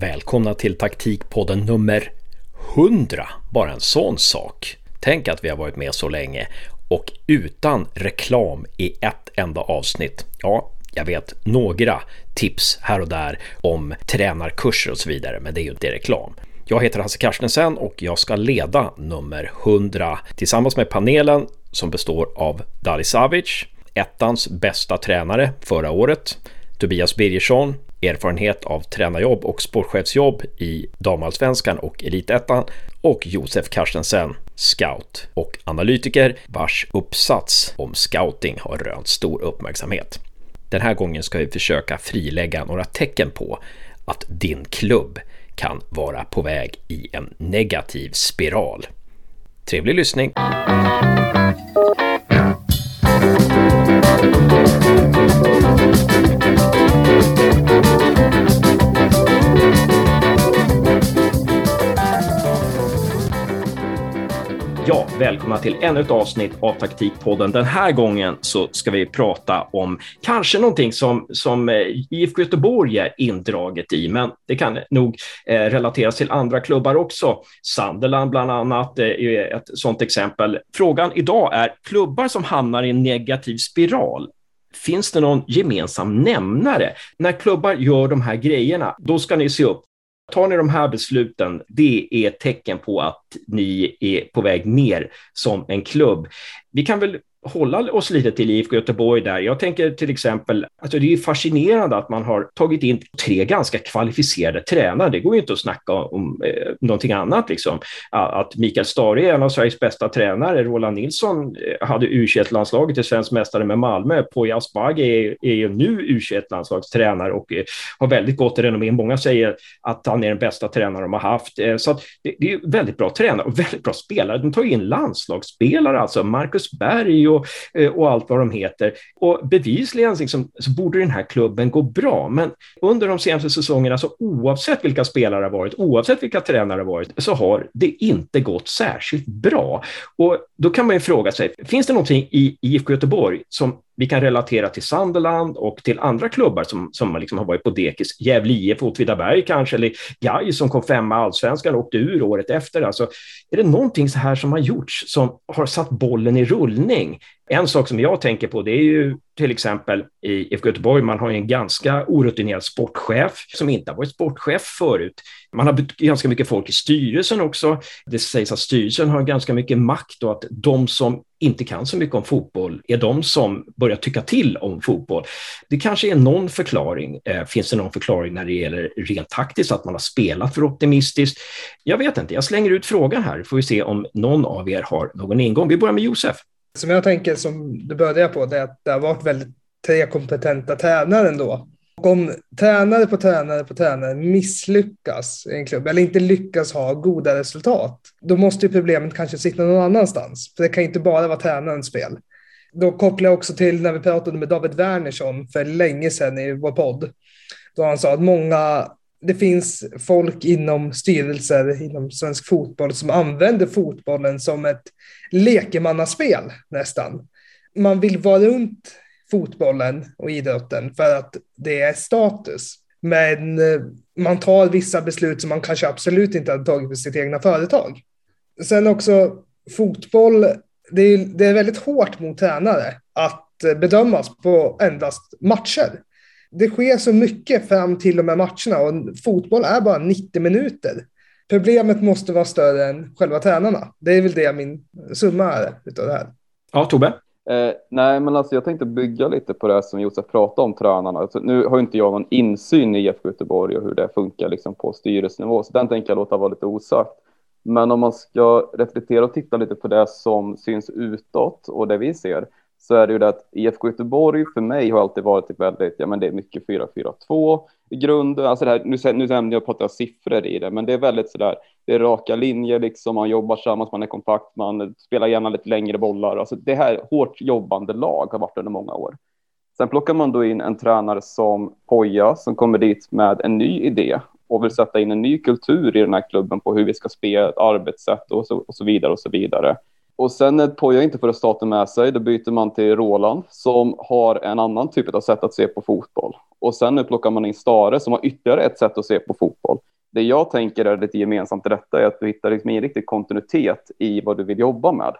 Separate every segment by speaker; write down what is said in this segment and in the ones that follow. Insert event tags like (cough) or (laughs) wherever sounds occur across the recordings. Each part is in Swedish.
Speaker 1: Välkomna till taktikpodden nummer 100. Bara en sån sak. Tänk att vi har varit med så länge och utan reklam i ett enda avsnitt. Ja, jag vet några tips här och där om tränarkurser och så vidare, men det är ju inte reklam. Jag heter Hasse Karstensen och jag ska leda nummer 100 tillsammans med panelen som består av Dali Savic, ettans bästa tränare förra året, Tobias Birgersson, erfarenhet av tränarjobb och sportchefsjobb i damallsvenskan och elitettan och Josef Carstensen, scout och analytiker vars uppsats om scouting har rönt stor uppmärksamhet. Den här gången ska vi försöka frilägga några tecken på att din klubb kan vara på väg i en negativ spiral. Trevlig lyssning! Till ännu ett avsnitt av Taktikpodden. Den här gången så ska vi prata om kanske någonting som, som eh, IFK Göteborg är indraget i, men det kan nog eh, relateras till andra klubbar också. Sunderland bland annat eh, är ett sådant exempel. Frågan idag är klubbar som hamnar i en negativ spiral. Finns det någon gemensam nämnare? När klubbar gör de här grejerna, då ska ni se upp. Tar ni de här besluten, det är ett tecken på att ni är på väg ner som en klubb. Vi kan väl hålla oss lite till IFK Göteborg där. Jag tänker till exempel, alltså det är fascinerande att man har tagit in tre ganska kvalificerade tränare. Det går ju inte att snacka om eh, någonting annat. Liksom. Att Mikael Stare är en av Sveriges bästa tränare. Roland Nilsson eh, hade U21-landslaget till svensk mästare med Malmö. Poya Asbaghi är, är ju nu U21-landslagstränare och eh, har väldigt gott renommé. Många säger att han är den bästa tränare de har haft. Eh, så det, det, är väldigt bra tränare och väldigt bra spelare. De tar in landslagsspelare, alltså Marcus Berg och och, eh, och allt vad de heter. Och bevisligen liksom, så borde den här klubben gå bra. Men under de senaste säsongerna, så oavsett vilka spelare det har varit, oavsett vilka tränare det har varit, så har det inte gått särskilt bra. Och då kan man ju fråga sig, finns det någonting i IFK Göteborg som vi kan relatera till Sunderland och till andra klubbar som, som liksom har varit på dekis. Gävle IF, Åtvidaberg kanske, eller Gais som kom femma i allsvenskan och åkte ur året efter. Alltså, är det någonting så här som har gjorts som har satt bollen i rullning? En sak som jag tänker på det är ju till exempel i IFK Göteborg, man har en ganska orutinerad sportchef som inte har varit sportchef förut. Man har ganska mycket folk i styrelsen också. Det sägs att styrelsen har ganska mycket makt och att de som inte kan så mycket om fotboll är de som börjar tycka till om fotboll. Det kanske är någon förklaring. Eh, finns det någon förklaring när det gäller rent taktiskt, att man har spelat för optimistiskt? Jag vet inte. Jag slänger ut frågan här, får vi se om någon av er har någon ingång. Vi börjar med Josef.
Speaker 2: Som jag tänker, som du började på, det är att det har varit väldigt tre kompetenta tränare ändå. Och om tränare på tränare på tränare misslyckas i en klubb, eller inte lyckas ha goda resultat, då måste ju problemet kanske sitta någon annanstans. För det kan inte bara vara tränarens fel. Då kopplar jag också till när vi pratade med David Wernersson för länge sedan i vår podd. Då han sa att många, det finns folk inom styrelser inom svensk fotboll som använder fotbollen som ett lekemannaspel nästan. Man vill vara runt fotbollen och idrotten för att det är status. Men eh, man tar vissa beslut som man kanske absolut inte hade tagit för sitt egna företag. Sen också fotboll, det är, det är väldigt hårt mot tränare att eh, bedömas på endast matcher. Det sker så mycket fram till och med matcherna och fotboll är bara 90 minuter. Problemet måste vara större än själva tränarna. Det är väl det min summa är utav det här.
Speaker 1: Ja, Tobbe?
Speaker 3: Eh, nej, men alltså jag tänkte bygga lite på det som Josef pratade om tränarna. Alltså, nu har inte jag någon insyn i IFK Göteborg och hur det funkar liksom, på styrelsenivå, så den tänker jag låta vara lite osagt. Men om man ska reflektera och titta lite på det som syns utåt och det vi ser, så är det ju det att IFK Göteborg för mig har alltid varit ett väldigt, ja men det är mycket 4-4-2 i grunden, alltså det här, nu, nu nämnde jag pratar siffror i det, men det är väldigt sådär, det är raka linjer liksom, man jobbar tillsammans, man är kompakt, man spelar gärna lite längre bollar, alltså det här hårt jobbande lag har varit under många år. Sen plockar man då in en tränare som Poja som kommer dit med en ny idé och vill sätta in en ny kultur i den här klubben på hur vi ska spela, ett arbetssätt och så, och så vidare och så vidare. Och sen när Poja inte får resultaten med sig, då byter man till Roland som har en annan typ av sätt att se på fotboll. Och sen nu plockar man in Stare som har ytterligare ett sätt att se på fotboll. Det jag tänker är lite gemensamt i detta är att du hittar liksom en riktig kontinuitet i vad du vill jobba med.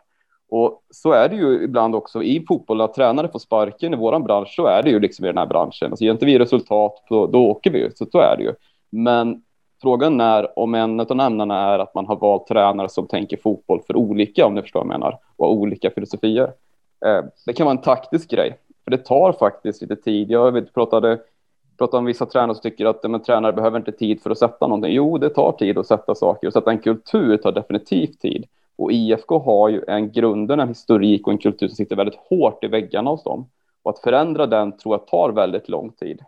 Speaker 3: Och så är det ju ibland också i fotboll, att tränare får sparken i våran bransch, så är det ju liksom i den här branschen. Alltså, ger inte vi resultat, då, då åker vi ju, så så är det ju. Men frågan är om en av nämnarna är att man har valt tränare som tänker fotboll för olika, om ni förstår vad jag menar, och olika filosofier. Eh, det kan vara en taktisk grej, för det tar faktiskt lite tid. Jag vet, pratade, pratade om vissa tränare som tycker att men, tränare behöver inte tid för att sätta någonting. Jo, det tar tid att sätta saker och sätta en kultur tar definitivt tid. Och IFK har ju en grunden, en historik och en kultur som sitter väldigt hårt i väggarna hos dem. Och att förändra den tror jag tar väldigt lång tid.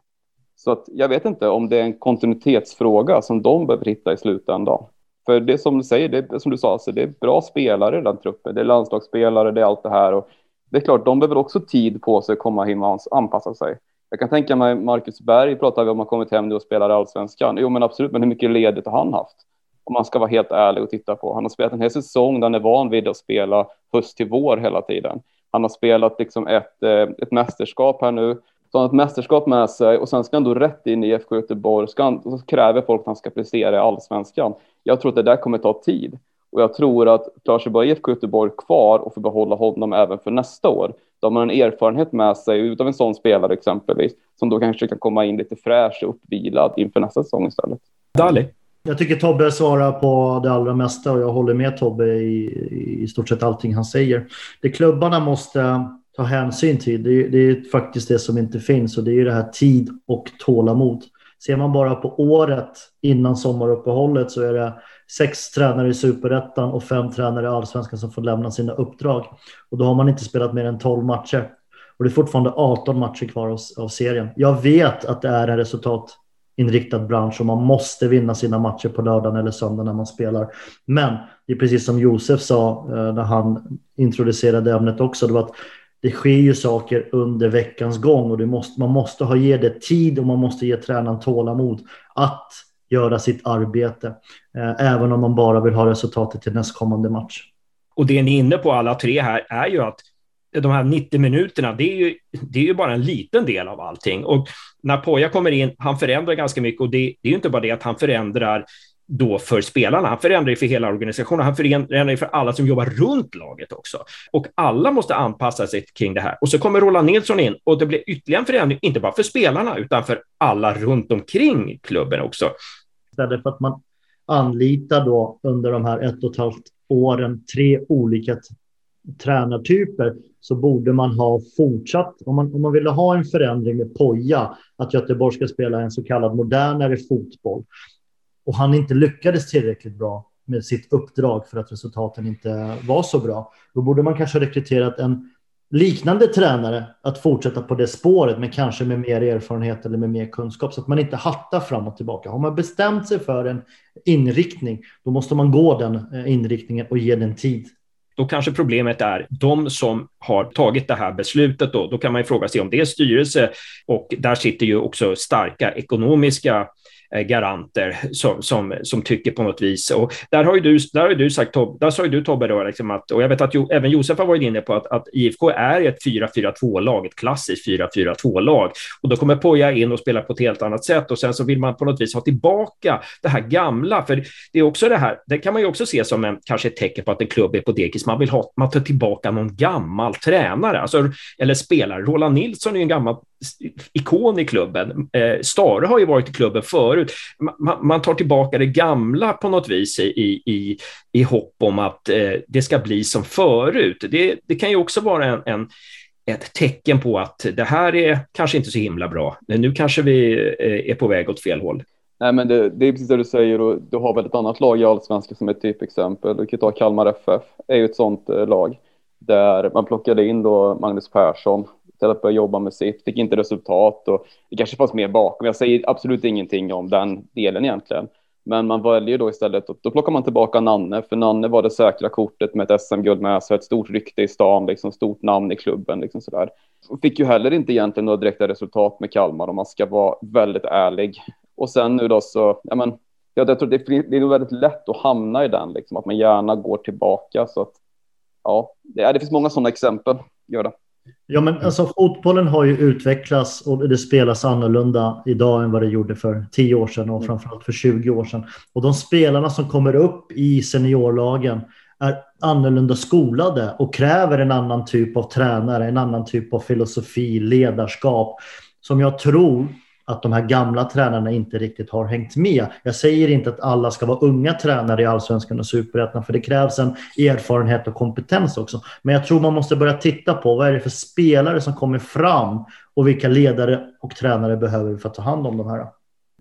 Speaker 3: Så att jag vet inte om det är en kontinuitetsfråga som de behöver hitta i slutändan. För det som du säger, det som du sa, alltså det är bra spelare i den truppen. Det är landslagsspelare, det är allt det här. Och det är klart, de behöver också tid på sig att komma hem och anpassa sig. Jag kan tänka mig Marcus Berg pratar vi om, han kommit hem nu och spelar i allsvenskan. Jo, men absolut, men hur mycket ledigt har han haft? Om man ska vara helt ärlig och titta på. Han har spelat en hel säsong där han är van vid att spela höst till vår hela tiden. Han har spelat liksom ett, eh, ett mästerskap här nu så han har ett mästerskap med sig och sen ska han då rätt in i IFK Göteborg. Ska han, och så kräver folk att han ska prestera i allsvenskan. Jag tror att det där kommer ta tid. Och jag tror att klarar sig bara IFK Göteborg kvar och får behålla honom även för nästa år, då har man en erfarenhet med sig utav en sån spelare exempelvis, som då kanske kan komma in lite fräsch och uppvilad inför nästa säsong istället.
Speaker 1: Dali?
Speaker 4: Jag tycker Tobbe svarar på det allra mesta och jag håller med Tobbe i, i stort sett allting han säger. Det klubbarna måste ta hänsyn till. Det är, det är faktiskt det som inte finns och det är det här tid och tålamod. Ser man bara på året innan sommaruppehållet så är det sex tränare i superettan och fem tränare i allsvenskan som får lämna sina uppdrag. Och då har man inte spelat mer än 12 matcher. Och det är fortfarande 18 matcher kvar av, av serien. Jag vet att det är en resultatinriktad bransch och man måste vinna sina matcher på lördagen eller söndagen när man spelar. Men det är precis som Josef sa eh, när han introducerade ämnet också, det var att det sker ju saker under veckans gång och måste, man måste ha ge det tid och man måste ge tränaren tålamod att göra sitt arbete, eh, även om man bara vill ha resultatet till nästkommande match.
Speaker 1: Och det ni är inne på alla tre här är ju att de här 90 minuterna, det är ju, det är ju bara en liten del av allting. Och när Poja kommer in, han förändrar ganska mycket och det, det är ju inte bara det att han förändrar då för spelarna. Han förändrar ju för hela organisationen. Han förändrar ju för alla som jobbar runt laget också. Och alla måste anpassa sig kring det här. Och så kommer Roland Nilsson in och det blir ytterligare en förändring, inte bara för spelarna, utan för alla runt omkring klubben också.
Speaker 4: Istället för att man anlitar då under de här ett och ett halvt åren tre olika tränartyper så borde man ha fortsatt, om man, om man ville ha en förändring med Poja, att Göteborg ska spela en så kallad modernare fotboll, och han inte lyckades tillräckligt bra med sitt uppdrag för att resultaten inte var så bra, då borde man kanske ha rekryterat en liknande tränare att fortsätta på det spåret, men kanske med mer erfarenhet eller med mer kunskap, så att man inte hattar fram och tillbaka. Har man bestämt sig för en inriktning, då måste man gå den eh, inriktningen och ge den tid.
Speaker 1: Då kanske problemet är de som har tagit det här beslutet. Då, då kan man ju fråga sig om det är styrelse och där sitter ju också starka ekonomiska Eh, garanter som, som, som tycker på något vis. Och där har ju du, där har du sagt, där sa ju du Tobbe, då, liksom att, och jag vet att jo, även Josef har varit inne på att, att IFK är ett 4-4-2-lag, ett klassiskt 4-4-2-lag. Och då kommer Poja in och spelar på ett helt annat sätt och sen så vill man på något vis ha tillbaka det här gamla, för det är också det här, det kan man ju också se som en, kanske ett tecken på att en klubb är på dekis. Man vill ha, man tar tillbaka någon gammal tränare, alltså, eller spelare. Roland Nilsson är ju en gammal ikon i klubben. Eh, Stare har ju varit i klubben förut. Man, man, tar tillbaka det gamla på något vis i, i, i hopp om att eh, det ska bli som förut. Det, det kan ju också vara en, en, ett tecken på att det här är kanske inte så himla bra. Men nu kanske vi eh, är på väg åt fel håll.
Speaker 3: Nej, men det, det, är precis det du säger och du har väl ett annat lag i allsvenskan som ett typexempel. Du kan ta Kalmar FF, är ju ett sånt eh, lag där man plockade in då Magnus Persson till att börja jobba med sitt, fick inte resultat och det kanske fanns mer bakom. Jag säger absolut ingenting om den delen egentligen. Men man väljer då istället, och då plockar man tillbaka Nanne, för Nanne var det säkra kortet med ett SM-guld med sig, ett stort rykte i stan, liksom stort namn i klubben, liksom sådär. Och fick ju heller inte egentligen några direkta resultat med Kalmar om man ska vara väldigt ärlig. Och sen nu då så, ja men, jag tror det, det är nog väldigt lätt att hamna i den, liksom, att man gärna går tillbaka så att ja, det, det finns många sådana exempel. Gör det.
Speaker 4: Ja, men alltså fotbollen har ju utvecklats och det spelas annorlunda idag än vad det gjorde för 10 år sedan och mm. framförallt för 20 år sedan. Och de spelarna som kommer upp i seniorlagen är annorlunda skolade och kräver en annan typ av tränare, en annan typ av filosofi, ledarskap som jag tror att de här gamla tränarna inte riktigt har hängt med. Jag säger inte att alla ska vara unga tränare i allsvenskan och superettan, för det krävs en erfarenhet och kompetens också. Men jag tror man måste börja titta på vad är det för spelare som kommer fram och vilka ledare och tränare behöver vi för att ta hand om de här.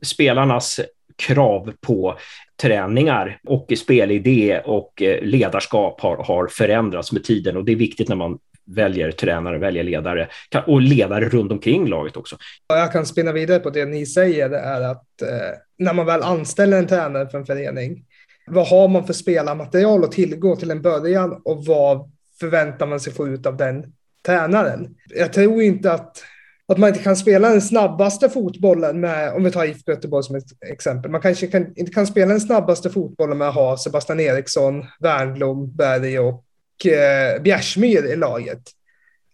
Speaker 1: Spelarnas krav på träningar och spelidé och eh, ledarskap har, har förändrats med tiden och det är viktigt när man väljer tränare, väljer ledare och ledare runt omkring laget också.
Speaker 2: Jag kan spinna vidare på det ni säger, det är att eh, när man väl anställer en tränare för en förening, vad har man för spelarmaterial att tillgå till en början och vad förväntar man sig få ut av den tränaren? Jag tror inte att att man inte kan spela den snabbaste fotbollen med, om vi tar IFK Göteborg som ett exempel, man kanske kan, inte kan spela den snabbaste fotbollen med att ha Sebastian Eriksson, Wernbloom, Berg och eh, Bjärsmyr i laget.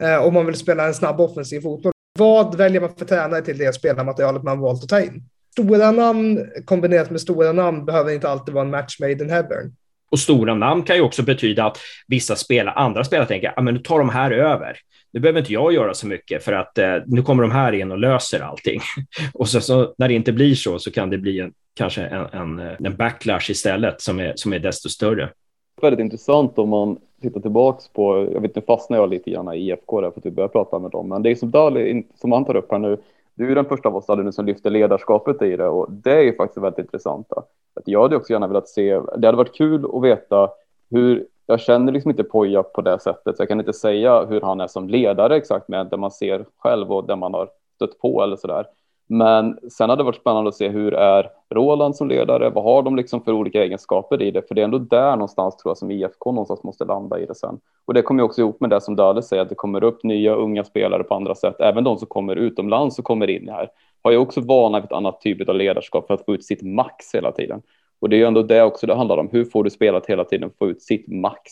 Speaker 2: Eh, om man vill spela en snabb offensiv fotboll. Vad väljer man för tränare till det spelarmaterialet man valt att ta in? Stora namn kombinerat med stora namn behöver inte alltid vara en match made in heaven.
Speaker 1: Och stora namn kan ju också betyda att vissa spelare, andra spelare tänker, att nu tar de här över. Nu behöver inte jag göra så mycket för att eh, nu kommer de här in och löser allting. (laughs) och så, så, när det inte blir så så kan det bli en, kanske en, en, en backlash istället som är, som är desto större.
Speaker 3: Väldigt intressant om man tittar tillbaks på, jag vet inte fastnar jag lite grann i IFK där för att typ vi börjar prata med dem, men det är som Dali, som han tar upp här nu, du är den första av oss nu som lyfter ledarskapet i det och det är ju faktiskt väldigt intressant. Att jag hade också gärna velat se, det hade varit kul att veta hur, jag känner liksom inte Poja på det sättet, så jag kan inte säga hur han är som ledare exakt med det man ser själv och det man har stött på eller sådär. Men sen hade det varit spännande att se hur är Roland som ledare? Vad har de liksom för olika egenskaper i det? För det är ändå där någonstans tror jag som IFK någonstans måste landa i det sen. Och det kommer ju också ihop med det som Dale säger, att det kommer upp nya unga spelare på andra sätt. Även de som kommer utomlands och kommer in här har ju också vana vid ett annat typ av ledarskap för att få ut sitt max hela tiden. Och det är ju ändå det också det handlar om. Hur får du spelat hela tiden få ut sitt max?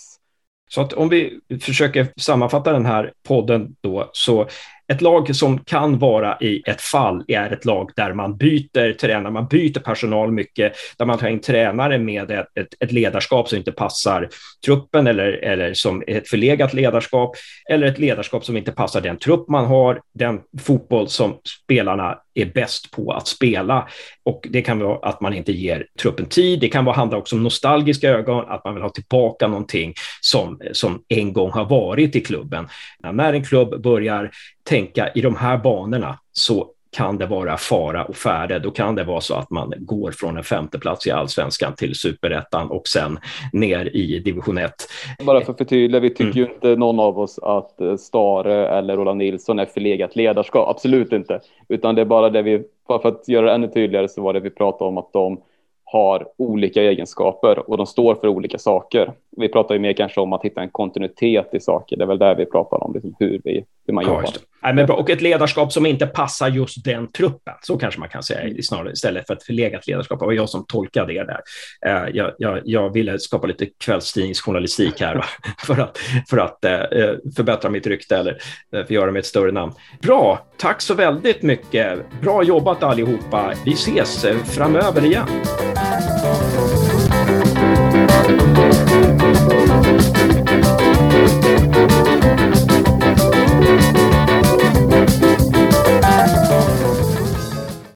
Speaker 1: Så att om vi försöker sammanfatta den här podden då, så ett lag som kan vara i ett fall är ett lag där man byter tränare, man byter personal mycket, där man tar in tränare med ett, ett, ett, ledarskap som inte passar truppen eller, eller som ett förlegat ledarskap, eller ett ledarskap som inte passar den trupp man har, den fotboll som spelarna är bäst på att spela. Och det kan vara att man inte ger truppen tid. Det kan vara handla också om nostalgiska ögon, att man vill ha tillbaka någonting som, som en gång har varit i klubben. När en klubb börjar tänka i de här banorna så kan det vara fara och färde. Då kan det vara så att man går från en femteplats i allsvenskan till superettan och sen ner i division 1.
Speaker 3: Bara för att förtydliga, vi tycker mm. ju inte någon av oss att eh, Stare eller Roland Nilsson är förlegat ledarskap. Absolut inte, utan det är bara det vi, bara för att göra det ännu tydligare så var det vi pratade om att de har olika egenskaper och de står för olika saker. Vi pratar ju mer kanske om att hitta en kontinuitet i saker. Det är väl där vi pratar om liksom hur, vi, hur man ja, jobbar.
Speaker 1: Nej, men bra. Och ett ledarskap som inte passar just den truppen. Så kanske man kan säga snarare istället för ett förlegat ledarskap. Det var jag som tolkade det där. Eh, jag, jag, jag ville skapa lite kvällstidningsjournalistik här (laughs) för att, för att eh, eh, förbättra mitt rykte eller för att göra mig ett större namn. Bra, tack så väldigt mycket. Bra jobbat allihopa. Vi ses framöver igen.